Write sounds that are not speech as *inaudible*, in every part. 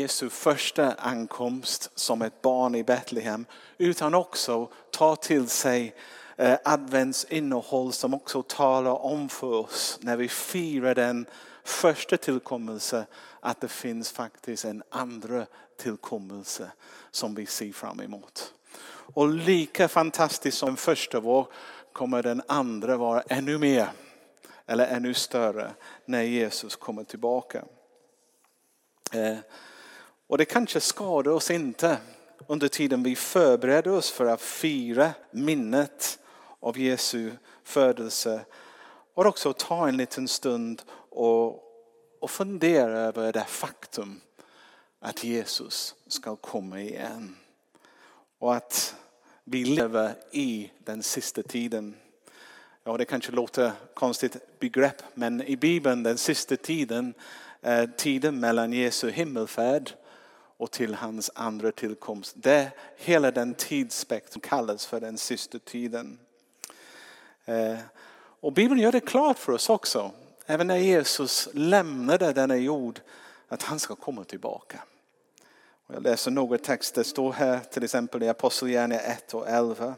Jesu första ankomst som ett barn i Betlehem utan också ta till sig eh, advents innehåll som också talar om för oss när vi firar den första tillkommelse att det finns faktiskt en andra tillkommelse som vi ser fram emot. Och lika fantastiskt som den första var kommer den andra vara ännu mer eller ännu större när Jesus kommer tillbaka. Eh, och det kanske skadar oss inte under tiden vi förbereder oss för att fira minnet av Jesu födelse. Och också ta en liten stund och, och fundera över det faktum att Jesus ska komma igen. Och att vi lever i den sista tiden. Ja, det kanske låter konstigt begrepp, men i Bibeln den sista tiden är tiden mellan Jesu himmelfärd och till hans andra tillkomst. Det hela den tidsspektrum kallas för den sista tiden. Eh, och Bibeln gör det klart för oss också, även när Jesus lämnade denna jord, att han ska komma tillbaka. Jag läser några texter, det står här till exempel i Apostlagärningarna 1 och 11.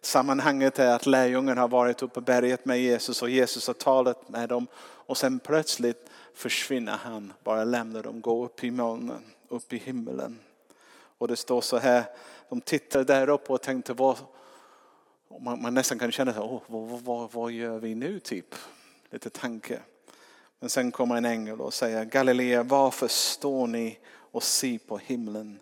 Sammanhanget är att lärjungarna har varit uppe på berget med Jesus och Jesus har talat med dem och sen plötsligt försvinner han, bara lämnar dem gå upp i molnen, upp i himmelen. Och det står så här, de tittade där uppe och tänkte vad, man, man nästan kan känna, oh, vad, vad, vad gör vi nu typ? Lite tanke. Men sen kommer en ängel och säger, Galilea varför står ni och ser på himlen?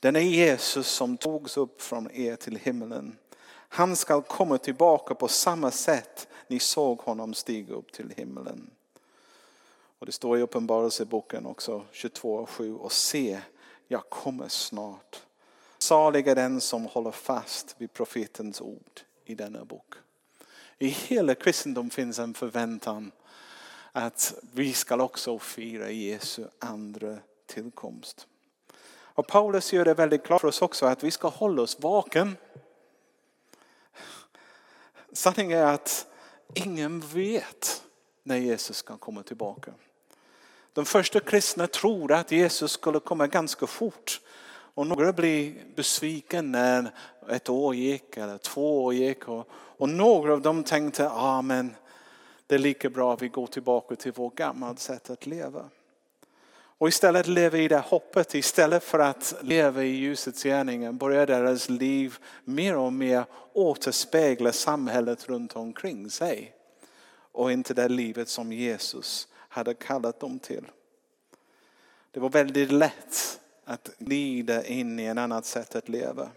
Den är Jesus som togs upp från er till himlen. Han ska komma tillbaka på samma sätt ni såg honom stiga upp till himlen. Och det står i Uppenbarelseboken också 22.7 och se, jag kommer snart. Salig är den som håller fast vid profetens ord i denna bok. I hela kristendom finns en förväntan att vi ska också fira Jesu andra tillkomst. Och Paulus gör det väldigt klart för oss också att vi ska hålla oss vaken. Sanningen är att ingen vet när Jesus ska komma tillbaka. De första kristna trodde att Jesus skulle komma ganska fort. Och några blev besvikna när ett år gick eller två år gick. Och, och några av dem tänkte, ah, men det är lika bra att vi går tillbaka till vårt gamla sätt att leva. Och istället leva i det hoppet, istället för att leva i ljusets gärningar börjar deras liv mer och mer återspegla samhället runt omkring sig. Och inte det livet som Jesus hade kallat dem till. Det var väldigt lätt att glida in i ett annat sätt att leva.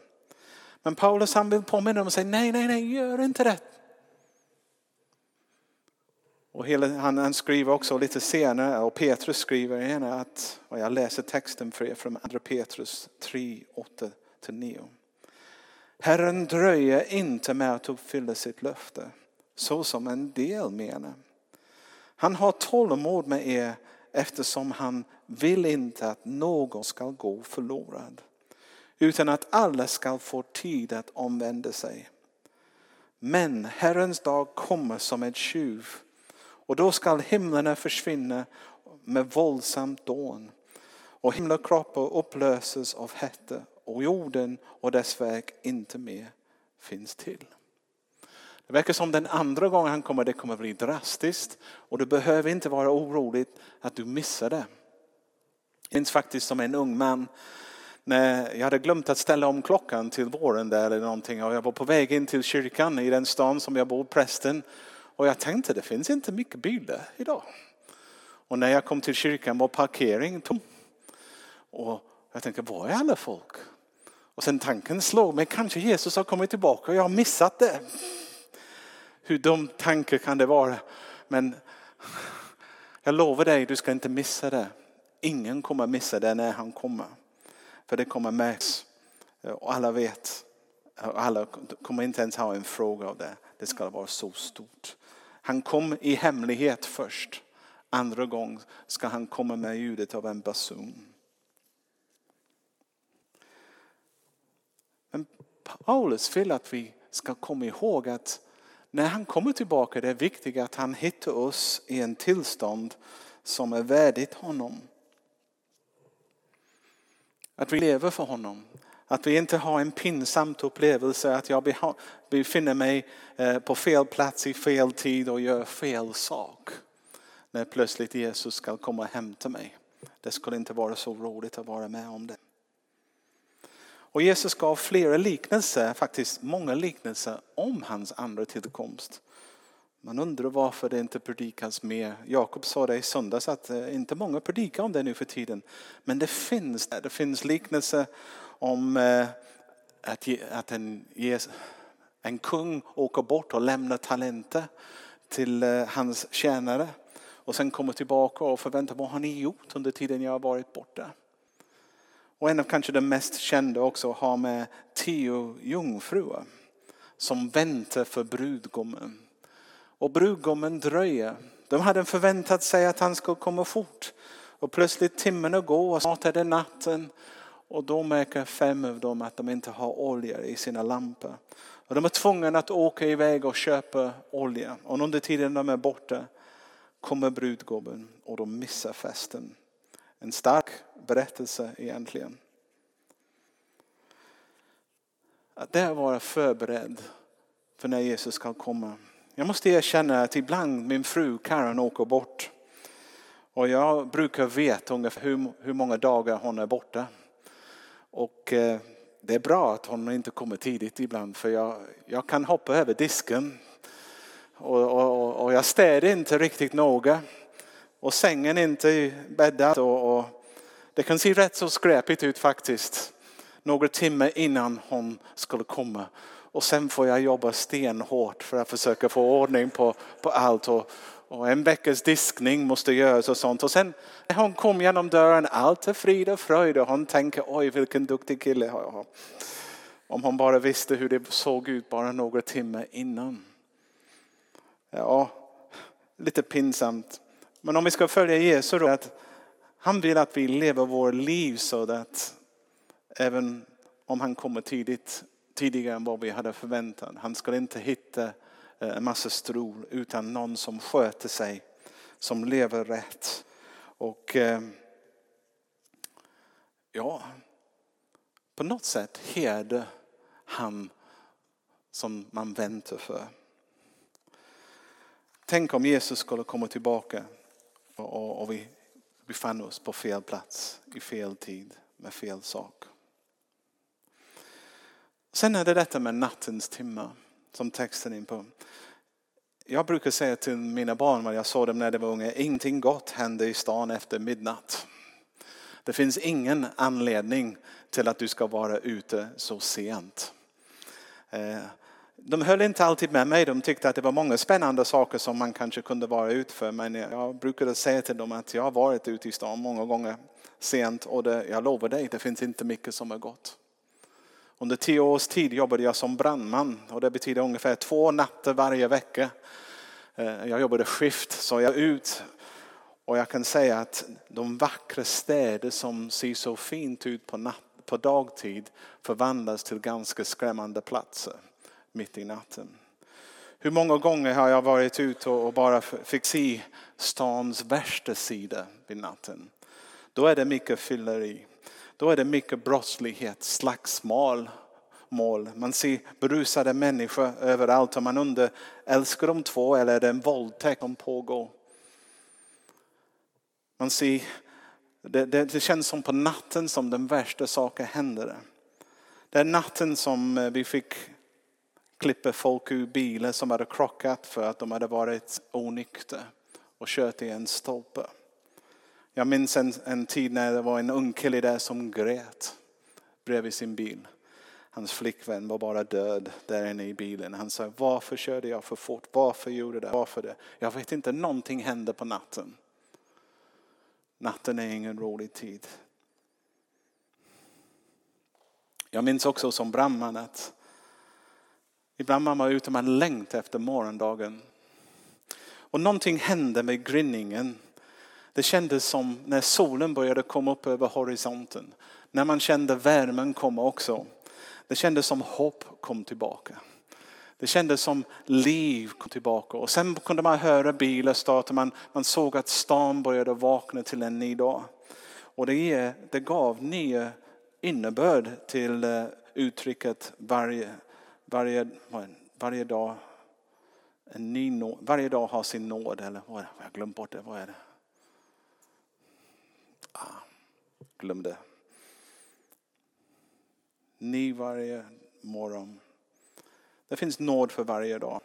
Men Paulus han vill påminna dem och säga nej, nej, nej, gör inte det. Och hela, han, han, skriver också lite senare, och Petrus skriver igen att, och jag läser texten för er från andra Petrus 3, 8-9. Herren dröjer inte med att uppfylla sitt löfte, så som en del menar. Han har tålamod med er eftersom han vill inte att någon ska gå förlorad. Utan att alla ska få tid att omvända sig. Men Herrens dag kommer som ett tjuv och då skall himlarna försvinna med våldsamt dån och himlakroppar upplöses av hetta och jorden och dess verk inte mer finns till. Det verkar som den andra gången han kommer, det kommer bli drastiskt och du behöver inte vara orolig att du missar det. Jag minns faktiskt som en ung man när jag hade glömt att ställa om klockan till våren där eller någonting och jag var på väg in till kyrkan i den stan som jag bor, prästen. Och jag tänkte det finns inte mycket bilar idag. Och när jag kom till kyrkan var parkeringen tom. Och jag tänkte, var är alla folk? Och sen tanken slog mig, kanske Jesus har kommit tillbaka och jag har missat det. Hur dum tanke kan det vara? Men jag lovar dig, du ska inte missa det. Ingen kommer missa det när han kommer. För det kommer märks. Och alla vet. Alla kommer inte ens ha en fråga av det. Det ska vara så stort. Han kom i hemlighet först. Andra gången ska han komma med ljudet av en basun. Men Paulus vill att vi ska komma ihåg att när han kommer tillbaka det är viktigt att han hittar oss i en tillstånd som är värdigt honom. Att vi lever för honom. Att vi inte har en pinsam upplevelse att jag befinner mig eh, på fel plats i fel tid och gör fel sak. När plötsligt Jesus ska komma och hämta mig. Det skulle inte vara så roligt att vara med om det. Och Jesus gav flera liknelser, faktiskt många liknelser om hans andra tillkomst. Man undrar varför det inte predikas mer. Jakob sa det i söndags att eh, inte många predikar om det nu för tiden. Men det finns det. finns liknelser om eh, att, att en, en kung åker bort och lämnar talenter till eh, hans tjänare. Och sen kommer tillbaka och förväntar vad har ni gjort under tiden jag har varit borta? Och en av kanske de mest kända också har med tio jungfrur som väntar för brudgummen. Och brudgummen dröjer. De hade förväntat sig att han skulle komma fort. Och plötsligt timmarna går och snart är det natten. Och då märker fem av dem att de inte har olja i sina lampor. Och de är tvungna att åka iväg och köpa olja. Och under tiden de är borta kommer brudgummen och de missar festen. En stark berättelse egentligen. Att där vara förberedd för när Jesus ska komma. Jag måste erkänna att ibland min fru Karen åker bort. Och jag brukar veta ungefär hur, hur många dagar hon är borta. Och eh, det är bra att hon inte kommer tidigt ibland för jag, jag kan hoppa över disken. Och, och, och jag städar inte riktigt noga. Och sängen är inte bäddad. Och, och det kan se rätt så skräpigt ut faktiskt. Några timmar innan hon skulle komma. Och sen får jag jobba stenhårt för att försöka få ordning på, på allt. Och, och en veckas diskning måste göras och sånt. Och sen när hon kom genom dörren, allt är frid och fröjd. Och hon tänker, oj vilken duktig kille har. Om hon bara visste hur det såg ut bara några timmar innan. Ja, lite pinsamt. Men om vi ska följa Jesus då, att han vill att vi lever vårt liv så att även om han kommer tidigt, tidigare än vad vi hade förväntat. Han ska inte hitta eh, en massa strul utan någon som sköter sig, som lever rätt. Och eh, ja, på något sätt hedrar han som man väntar för. Tänk om Jesus skulle komma tillbaka och, och vi befann oss på fel plats i fel tid med fel sak. Sen är det detta med nattens timmar som texten är in på. Jag brukar säga till mina barn när jag såg dem när de var unga, ingenting gott händer i stan efter midnatt. Det finns ingen anledning till att du ska vara ute så sent. Eh, de höll inte alltid med mig. De tyckte att det var många spännande saker som man kanske kunde vara ute för. Men jag brukade säga till dem att jag har varit ute i stan många gånger sent och det, jag lovar dig, det finns inte mycket som är gott. Under tio års tid jobbade jag som brandman och det betyder ungefär två natter varje vecka. Eh, jag jobbade skift så jag ut och jag kan säga att de vackra städer som ser så fint ut på, natt, på dagtid förvandlas till ganska skrämmande platser mitt i natten. Hur många gånger har jag varit ute och bara fick se stans värsta sida vid natten. Då är det mycket fylleri. Då är det mycket brottslighet, slagsmål. Mål. Man ser berusade människor överallt och man undrar, älskar de två eller är det en våldtäkt som pågår? Man ser, det, det, det känns som på natten som den värsta saken händer. Det är natten som eh, vi fick klipper folk ur bilar som hade krockat för att de hade varit onyktra och kört i en stolpe. Jag minns en, en tid när det var en ung kille där som grät bredvid sin bil. Hans flickvän var bara död där inne i bilen. Han sa, varför körde jag för fort? Varför gjorde det? Varför det? Jag vet inte, någonting hände på natten. Natten är ingen rolig tid. Jag minns också som brandman att ibland man var ute och man längtade efter morgondagen. Och någonting hände med grinningen det kändes som när solen började komma upp över horisonten. När man kände värmen komma också. Det kändes som hopp kom tillbaka. Det kändes som liv kom tillbaka. Och sen kunde man höra bilar starta. Man, man såg att stan började vakna till en ny dag. Och det, det gav nya innebörd till eh, uttrycket varje, varje, varje dag en ny nåd, varje dag har sin nåd. Eller vad är det? Jag har glömt bort det. Vad är det? Ah, glömde. Ny varje morgon. Det finns nåd för varje dag.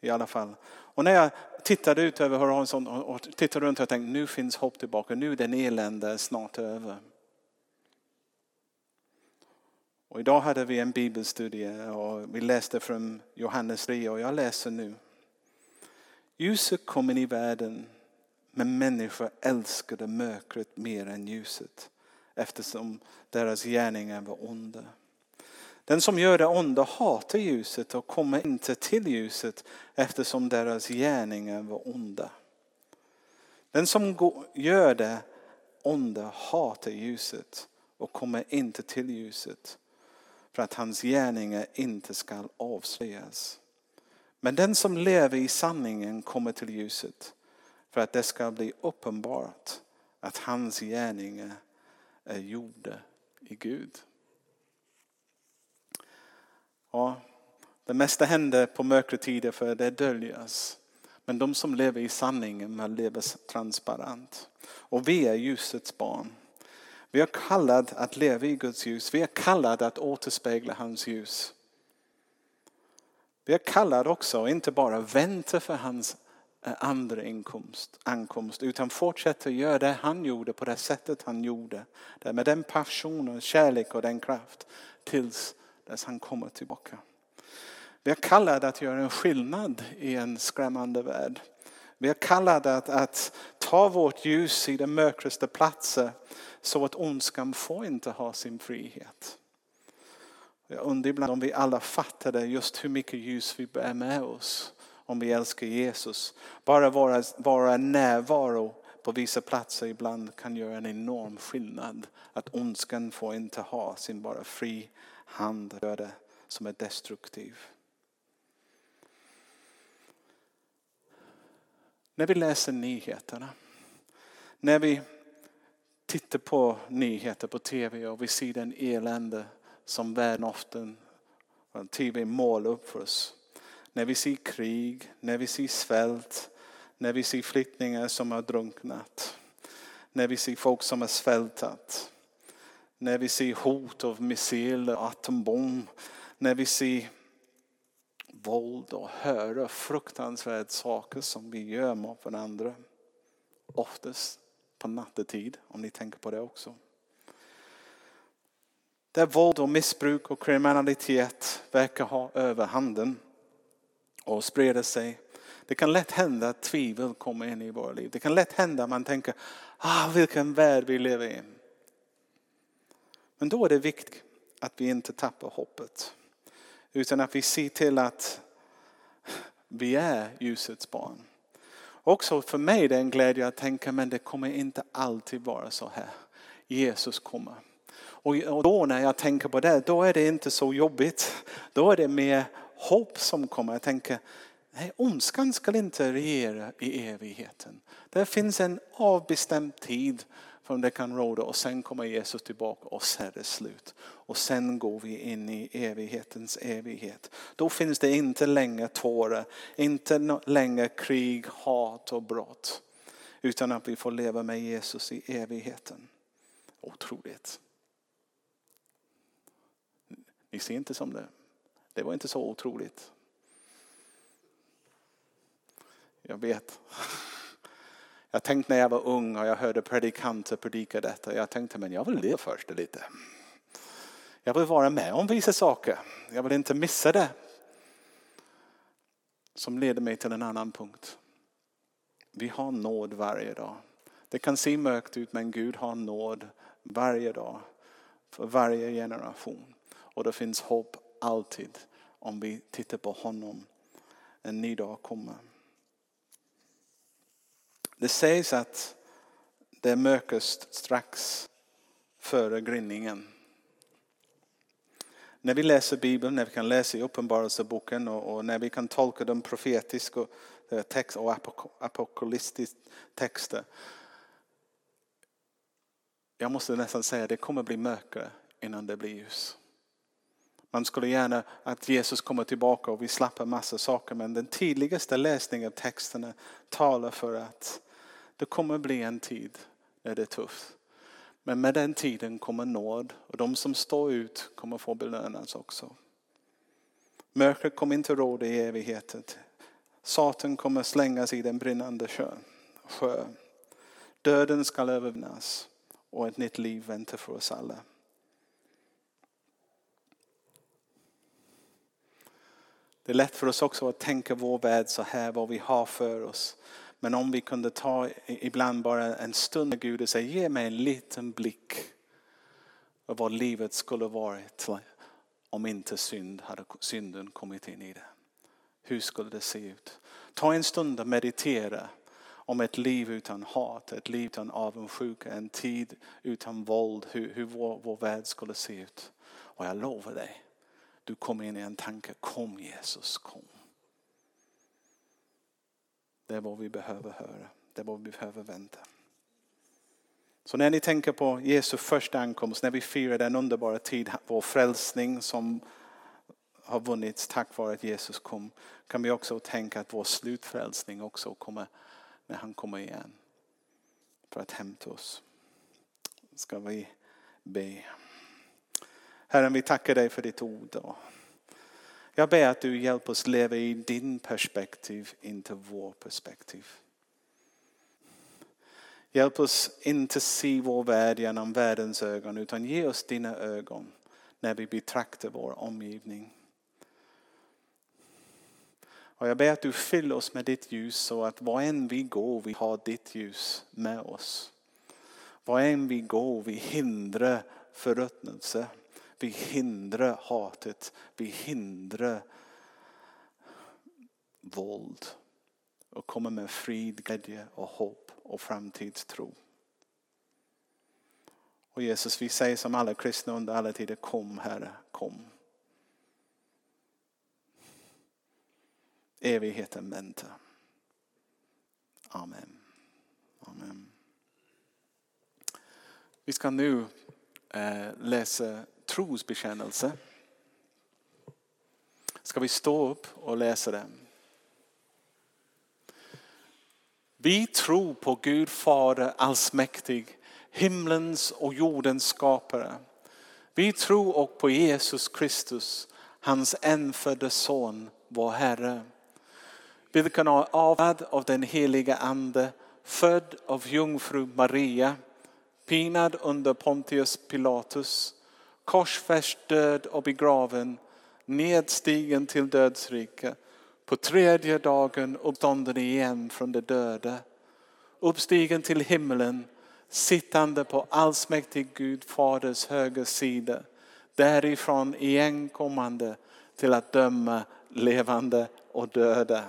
I alla fall. Och när jag tittade ut över horisonten och tittade runt och tänkte nu finns hopp tillbaka. Nu är den elände snart över. Och idag hade vi en bibelstudie och vi läste från Johannes 3 och jag läser nu. Ljuset kom in i världen men människor älskade mörkret mer än ljuset eftersom deras gärningar var onda. Den som gör det onda hatar ljuset och kommer inte till ljuset eftersom deras gärningar var onda. Den som gör det onda hatar ljuset och kommer inte till ljuset för att hans gärningar inte skall avslöjas. Men den som lever i sanningen kommer till ljuset för att det ska bli uppenbart att hans gärningar är gjorda i Gud. Ja, det mesta händer på mörkre tider för det döljas. Men de som lever i sanningen lever transparent. Och vi är ljusets barn. Vi är kallade att leva i Guds ljus. Vi är kallade att återspegla hans ljus. Vi är kallade också, inte bara vänta för hans eh, andra inkomst, ankomst, utan fortsätta göra det han gjorde på det sättet han gjorde. Det med den passionen, kärlek och den kraft tills dess han kommer tillbaka. Vi är kallade att göra en skillnad i en skrämmande värld. Vi är kallade att, att ta vårt ljus i de mörkaste platser så att ondskan får inte ha sin frihet. Jag undrar ibland om vi alla fattade just hur mycket ljus vi bär med oss om vi älskar Jesus. Bara vara, vara närvaro på vissa platser ibland kan göra en enorm skillnad. Att ondskan får inte ha sin bara fri hand som är destruktiv. När vi läser nyheterna, när vi tittar på nyheter på tv och vi ser den elände som världen ofta tv målar upp för oss. När vi ser krig, när vi ser svält, när vi ser flyktingar som har drunknat. När vi ser folk som har svältat. När vi ser hot av missiler, atombomb. När vi ser våld och höra fruktansvärda saker som vi gör mot varandra. Oftast på nattetid, om ni tänker på det också. Där våld och missbruk och kriminalitet verkar ha överhanden och sprida sig. Det kan lätt hända att tvivel kommer in i våra liv. Det kan lätt hända att man tänker, ah, vilken värld vi lever i. Men då är det viktigt att vi inte tappar hoppet. Utan att vi ser till att vi är ljusets barn. Också för mig är det en glädje att tänka, men det kommer inte alltid vara så här. Jesus kommer. Och då när jag tänker på det, då är det inte så jobbigt. Då är det mer hopp som kommer. Jag tänker, nej, ondskan ska inte regera i evigheten. Det finns en avbestämd tid som det kan råda och sen kommer Jesus tillbaka och så är det slut. Och sen går vi in i evighetens evighet. Då finns det inte längre tårar, inte längre krig, hat och brott. Utan att vi får leva med Jesus i evigheten. Otroligt. Ni ser inte som det. Det var inte så otroligt. Jag vet. *laughs* Jag tänkte när jag var ung och jag hörde predikanter predika detta. Jag tänkte men jag vill leva först lite. Jag vill vara med om vissa saker. Jag vill inte missa det. Som leder mig till en annan punkt. Vi har nåd varje dag. Det kan se mörkt ut men Gud har nåd varje dag. För varje generation. Och det finns hopp alltid om vi tittar på honom. En ny dag kommer. Det sägs att det är mörkast strax före grinningen. När vi läser Bibeln, när vi kan läsa i Uppenbarelseboken och, och när vi kan tolka de profetiska eh, text och apokalyptiska texter. Jag måste nästan säga att det kommer bli mörkare innan det blir ljus. Man skulle gärna att Jesus kommer tillbaka och vi slappar massa saker men den tidigaste läsningen av texterna talar för att det kommer bli en tid när det är tufft. Men med den tiden kommer nåd och de som står ut kommer få belönas också. Mörkret kommer inte råda i evigheten. Satan kommer slängas i den brinnande sjö. Döden ska övervinnas och ett nytt liv väntar för oss alla. Det är lätt för oss också att tänka vår värld så här, vad vi har för oss. Men om vi kunde ta ibland bara en stund med Gud och säga, ge mig en liten blick av vad livet skulle varit om inte synd hade, synden kommit in i det. Hur skulle det se ut? Ta en stund och meditera om ett liv utan hat, ett liv utan avundsjuka, en tid utan våld, hur, hur vår, vår värld skulle se ut. Och jag lovar dig, du kommer in i en tanke, kom Jesus, kom. Det är vad vi behöver höra, det är vad vi behöver vänta. Så när ni tänker på Jesu första ankomst, när vi firar den underbara tid, vår frälsning som har vunnits tack vare att Jesus kom, kan vi också tänka att vår slutfrälsning också kommer när han kommer igen för att hämta oss. Ska vi be. Herren, vi tackar dig för ditt ord. Jag ber att du hjälper oss leva i din perspektiv, inte vår perspektiv. Hjälp oss inte se vår värld genom världens ögon utan ge oss dina ögon när vi betraktar vår omgivning. Och jag ber att du fyller oss med ditt ljus så att var än vi går vi har ditt ljus med oss. Var än vi går vi hindrar förruttnelse. Vi hindrar hatet. Vi hindrar våld. Och kommer med frid, glädje och hopp och framtidstro. Och Jesus, vi säger som alla kristna under alla tider, kom Herre, kom. Evigheten väntar. Amen. Amen. Vi ska nu eh, läsa trosbekännelse. Ska vi stå upp och läsa den? Vi tror på Gud Fader allsmäktig, himlens och jordens skapare. Vi tror också på Jesus Kristus, hans enfödde son, vår Herre. Vilken är avad av den heliga ande, född av jungfru Maria, pinad under Pontius Pilatus, korsfäst, död och begraven, nedstigen till dödsrike, på tredje dagen uppstånden igen från de döda, uppstigen till himlen, sittande på allsmäktig Gud faders höger sida, därifrån igenkommande till att döma levande och döda.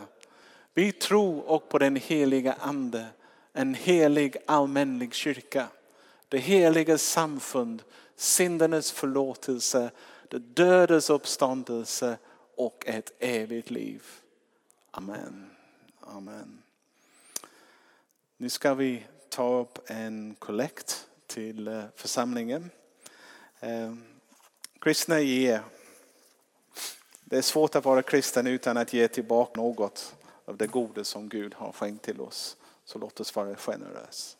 Vi tror och på den heliga ande, en helig allmänlig kyrka, det heliga samfund, syndernas förlåtelse, det dödes uppståndelse och ett evigt liv. Amen. Amen. Nu ska vi ta upp en kollekt till eh, församlingen. Eh, kristna ger. Det är svårt att vara kristen utan att ge tillbaka något av det goda som Gud har skänkt till oss. Så låt oss vara generösa.